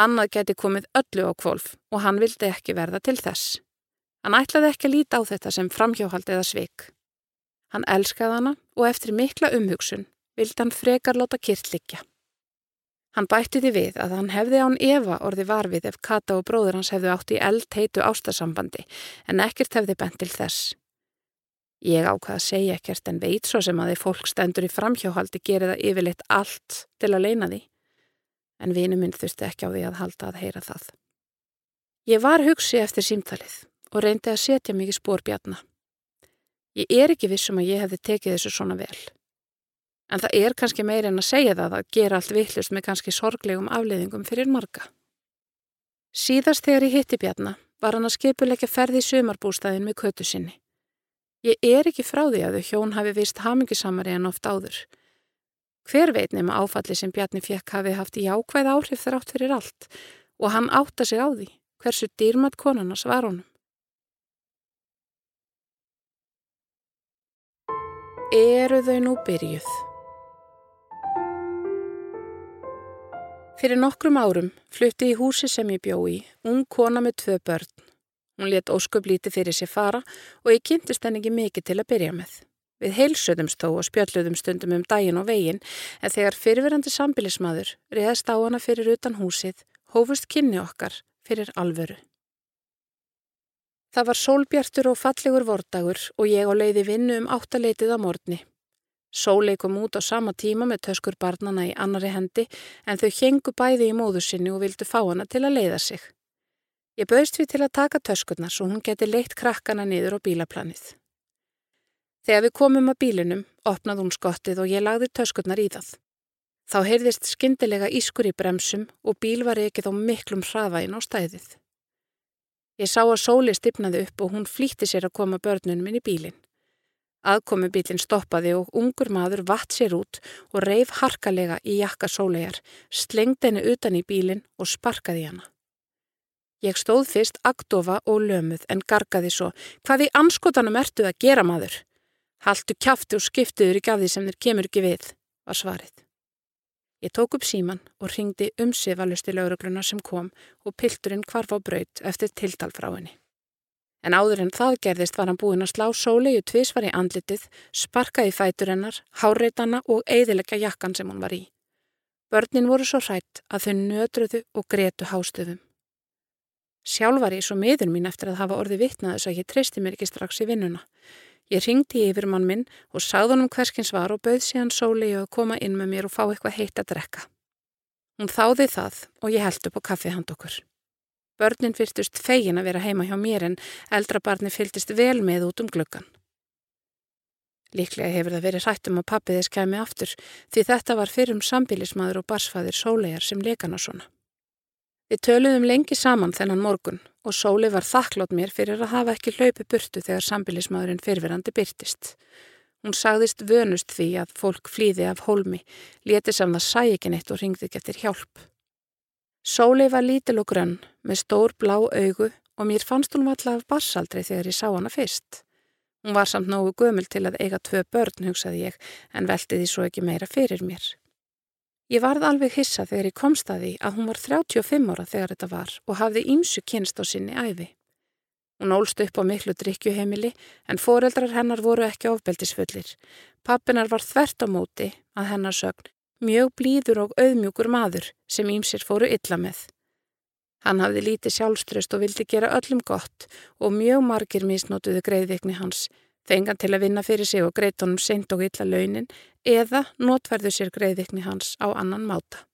S1: Annað geti komið öllu á kvolf og hann vildi ekki verða til þess. Hann ætlaði ekki að líta á þetta sem framhjóhald eða sveik. Hann elskaði hana og eftir mikla umhugsun vildi hann frekar láta kyrt likja. Hann bætti því við að hann hefði án Eva orði varfið ef Kata og bróður hans hefðu átt í eld heitu ástasambandi en ekkert hefði bent til þess. Ég ákvaða að segja ekkert en veit svo sem að því fólk stendur í framhjóhaldi gerir það yfirleitt allt til að leina því. En vinu minn þurfti ekki á því að halda að heyra það. Ég var hugsi eftir símtalið og reyndi að setja mikið spórbjarna. Ég er ekki vissum að ég hefði tekið þessu svona vel. En það er kannski meir en að segja það að gera allt vittlust með kannski sorglegum afleiðingum fyrir marga. Síðast þegar ég hitti bjarna var hann að skipuleika ferði í sömarbústæðin með kötu sinni. Ég er ekki frá því að þau hjón hafi vist hamingisamari en oft áður. Hver veit nema áfalli sem Bjarni fekk hafi haft jákvæð áhrif þar átt fyrir allt og hann átta sig á því hversu dýrmat konarnas var honum. Eru þau nú byrjuð? Fyrir nokkrum árum flutti í húsi sem ég bjó í ung kona með tvö börn Hún let ósköp lítið fyrir sér fara og ég kynntist henni ekki mikið til að byrja með. Við heilsöðumst þó og spjalluðum stundum um daginn og veginn en þegar fyrirverandi sambilismadur reyðast á hana fyrir utan húsið, hófust kynni okkar fyrir alvöru. Það var sólbjartur og fallegur vordagur og ég á leiði vinnu um áttaleitið á morgni. Sólei kom út á sama tíma með töskur barnana í annari hendi en þau hengu bæði í móðu sinni og vildu fá hana til að leiða sig. Ég bauðst við til að taka töskurnar svo hún geti leitt krakkana niður á bílaplanið. Þegar við komum að bílinum, opnað hún skottið og ég lagði töskurnar í það. Þá heyrðist skindilega ískur í bremsum og bíl var ekki þá miklum hraðvægin á stæðið. Ég sá að sóli stipnaði upp og hún flýtti sér að koma börnunum inn í bílinn. Aðkomi bílinn stoppaði og ungur maður vatt sér út og reif harkalega í jakka sólegar, slengdi henni utan í bílinn og sparkaði hana. Ég stóð fyrst agdofa og lömuð en gargaði svo. Hvað í anskotanum ertu að gera maður? Haltu kæftu og skiptuður í gafði sem þér kemur ekki við, var svarið. Ég tók upp síman og ringdi umsifalusti laurugluna sem kom og pilturinn kvarf á braut eftir tiltal frá henni. En áður en það gerðist var hann búinn að slá sóleiu tvísvar í andlitið, sparka í fætur hennar, háreitana og eidilegja jakkan sem hún var í. Börnin voru svo hrætt að þau nötruðu og gretu hástöfum. Sjálf var ég svo miður mín eftir að hafa orði vittnað þess að ég treysti mér ekki strax í vinnuna. Ég ringdi yfir mann minn og sagði honum hverskins var og bauð síðan sóli að koma inn með mér og fá eitthvað heitt að drekka. Hún þáði það og ég held upp á kaffið hand okkur. Börnin fyrstust fegin að vera heima hjá mér en eldrabarni fylgist vel með út um glöggan. Líklega hefur það verið hrættum að pappi þess kemi aftur því þetta var fyrrum sambilismadur og barsfæðir sólegar sem lekana svona. Við töluðum lengi saman þennan morgun og Sóli var þakklátt mér fyrir að hafa ekki hlaupi burtu þegar sambilismadurinn fyrfirandi byrtist. Hún sagðist vönust því að fólk flýði af hólmi, léti sem það sæ ekki neitt og ringði getur hjálp. Sóli var lítil og grönn með stór blá augu og mér fannst hún valla af barsaldri þegar ég sá hana fyrst. Hún var samt nógu gömul til að eiga tvö börn, hugsaði ég, en velti því svo ekki meira fyrir mér. Ég varð alveg hissa þegar ég komst að því að hún var 35 ára þegar þetta var og hafði ímsu kynst á sinni æfi. Hún ólst upp á miklu drikkjuheimili en foreldrar hennar voru ekki ofbeldisfullir. Pappinar var þvert á móti að hennar sögn mjög blíður og auðmjúkur maður sem ímsir fóru illa með. Hann hafði lítið sjálfströst og vildi gera öllum gott og mjög margir misnótuðu greiðvikni hans Þengan til að vinna fyrir sig og greitt honum seint og illa launin eða notverðu sér greiðvikni hans á annan máta.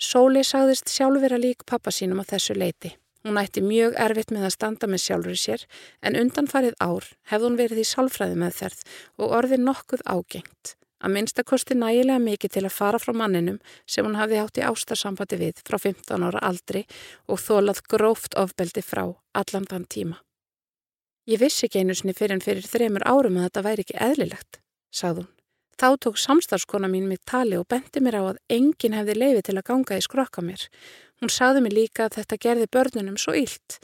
S1: Sóli sagðist sjálfur að lík pappa sínum á þessu leiti. Hún ætti mjög erfitt með að standa með sjálfur sér en undanfarið ár hefði hún verið í sálfræði meðferð og orðið nokkuð ágengt. Að minnstakosti nægilega mikið til að fara frá manninum sem hún hafði átt í ástarsambandi við frá 15 ára aldri og þólað gróft ofbeldi frá allan þann tíma. Ég vissi ekki einu sinni fyrir en fyrir þremur árum að þetta væri ekki eðlilegt, sagði hún. Þá tók samstarfskona mín mitt tali og benti mér á að enginn hefði leiði til að ganga í skrokka mér. Hún sagði mér líka að þetta gerði börnunum svo yllt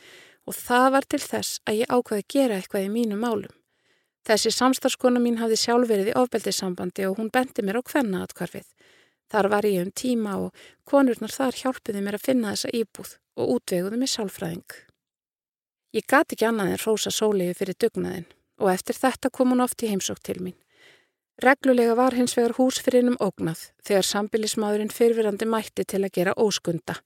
S1: og það var til þess að ég ákvaði að gera eitthvað í mínu málum. Þessi samstarfskona mín hafði sjálf verið í ofbeldissambandi og hún bendi mér á hvenna atkvarfið. Þar var ég um tíma og konurnar þar hjálpiði mér að finna þessa íbúð og útveguði mér sálfræðing. Ég gati ekki annað en rosa sóliði fyrir dugnaðin og eftir þetta kom hún oft í heimsók til mín. Reglulega var hins vegar húsfyrinum ógnað þegar sambilismadurinn fyrfirandi mætti til að gera óskunda.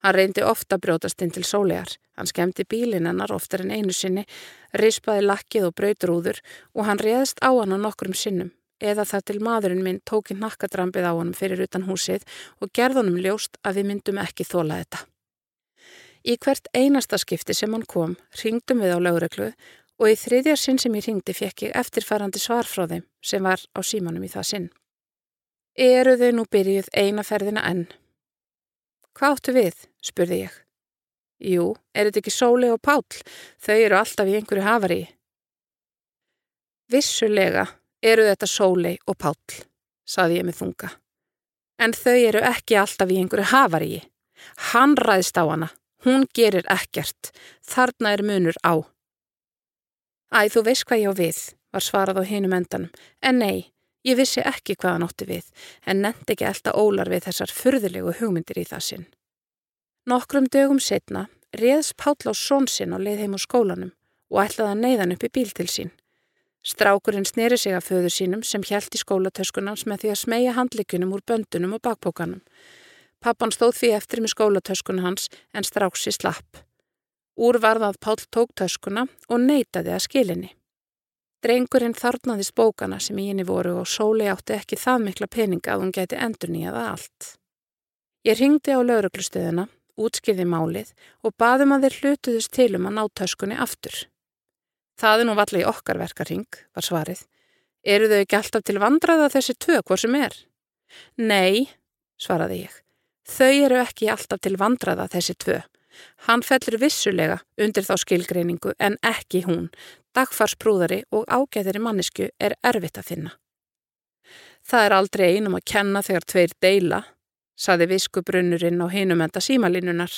S1: Hann reyndi ofta brjótast inn til sólegar. Hann skemmti bílinn hennar oftar en einu sinni, rispaði lakkið og brautrúður og hann réðist á hann á nokkrum sinnum. Eða það til maðurinn minn tóki nakkadrampið á honum fyrir utan húsið og gerðunum ljóst að við myndum ekki þóla þetta. Í hvert einasta skipti sem hann kom, ringdum við á lögreglu og í þriðjar sinn sem ég ringdi fekk ég eftirfærandi svar frá þeim sem var á símanum í það sinn. Eru þau nú byrjuð eina ferðina enn? Hvað áttu við? spurði ég. Jú, er þetta ekki Sóli og Páll? Þau eru alltaf í einhverju hafari. Vissulega eru þetta Sóli og Páll, saði ég með þunga. En þau eru ekki alltaf í einhverju hafari. Hann ræðist á hana. Hún gerir ekkert. Þarna er munur á. Æ, þú veist hvað ég á við, var svarað á hinum endanum. En nei, Ég vissi ekki hvað hann ótti við, en nefndi ekki elda ólar við þessar furðulegu hugmyndir í það sinn. Nokkrum dögum setna reðs Páll á són sinn á leið heim á skólanum og ætlaði að neyðan upp í bíl til sín. Strákurinn sneri sig af föður sínum sem hjælt í skólatöskunans með því að smegja handlikunum úr böndunum og bakbókanum. Pappan stóð því eftir með skólatöskun hans en stráksi slapp. Úr varðað Páll tók töskuna og neytaði að skilinni. Drengurinn þarnaðist bókana sem í henni voru og sóli átti ekki það mikla peninga að hún geti endur nýjaða allt. Ég ringdi á lauruglustöðuna, útskýði málið og baðum að þeir hlutuðust til um að ná töskunni aftur. Það er nú valla í okkar verkarring, var svarið. Eru þau ekki alltaf til vandraða þessi tvö hvort sem er? Nei, svaraði ég. Þau eru ekki alltaf til vandraða þessi tvö. Hann fellur vissulega undir þá skilgreiningu en ekki hún. Dagfarsprúðari og ágæðiri mannisku er erfitt að finna. Það er aldrei einum að kenna þegar tveir deila, saði viskubrunnurinn á hinum enda símalinunar.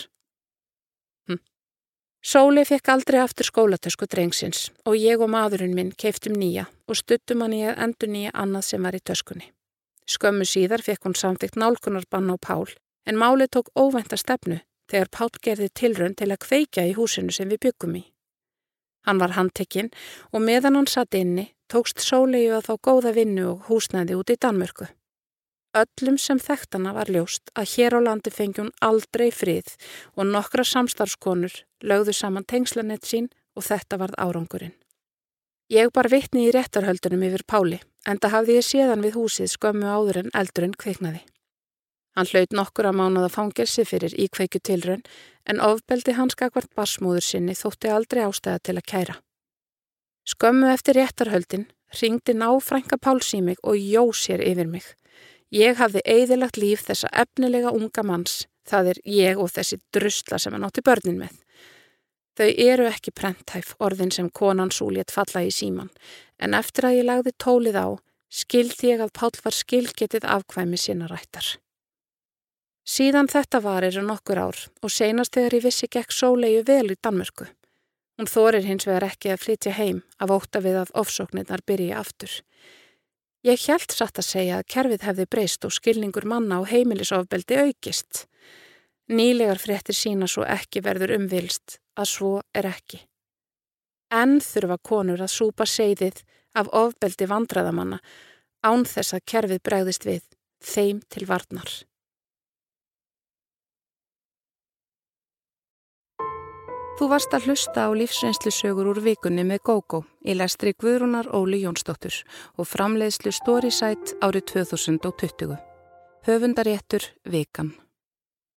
S1: Hm. Sóli fekk aldrei aftur skólatösku drengsins og ég og maðurinn minn keiftum nýja og stuttum hann í að endur nýja annað sem var í töskunni. Skömmu síðar fekk hún samtíkt nálkunarbann á Pál en máli tók óvænta stefnu þegar Pál gerði tilrönd til að kveika í húsinu sem við byggum í. Hann var handtekinn og meðan hann satt inni tókst Sólegu að fá góða vinnu og húsnæði út í Danmörku. Öllum sem þekktana var ljóst að hér á landi fengjum aldrei frið og nokkra samstarfskonur lögðu saman tengslanett sín og þetta varð árangurinn. Ég bar vittni í réttarhöldunum yfir Páli en það hafði ég séðan við húsið skömmu áður en eldurinn kveiknaði. Hann hlaut nokkur að mánuða fangelsi fyrir íkveikju tilrönn en ofbeldi hans gagvart barsmóður sinni þótti aldrei ástæða til að kæra. Skömmu eftir réttarhöldin ringdi náfrænka Páls í mig og jó sér yfir mig. Ég hafði eigðilagt líf þessa efnilega unga manns, það er ég og þessi drusla sem hann átti börnin með. Þau eru ekki prenthæf orðin sem konan súlétt falla í síman, en eftir að ég lagði tólið á, skildi ég að Pál var skilgetið afkvæmi sinna rættar. Síðan þetta var eru nokkur ár og seinast þegar ég vissi gekk sólegu vel í Danmörku. Hún þorir hins vegar ekki að flytja heim af óta við að ofsóknirnar byrja aftur. Ég hjælt satt að segja að kerfið hefði breyst og skilningur manna á heimilisofbeldi aukist. Nýlegar fréttir sína svo ekki verður umvilst að svo er ekki. Enn þurfa konur að súpa segðið af ofbeldi vandraðamanna án þess að kerfið bregðist við þeim til varnar. Þú varst að hlusta á lífsreynslusögur úr vikunni með GóGó í lestri Guðrúnar Óli Jónsdóttur og framleiðslu Storysight árið 2020. Höfundaréttur Vikan.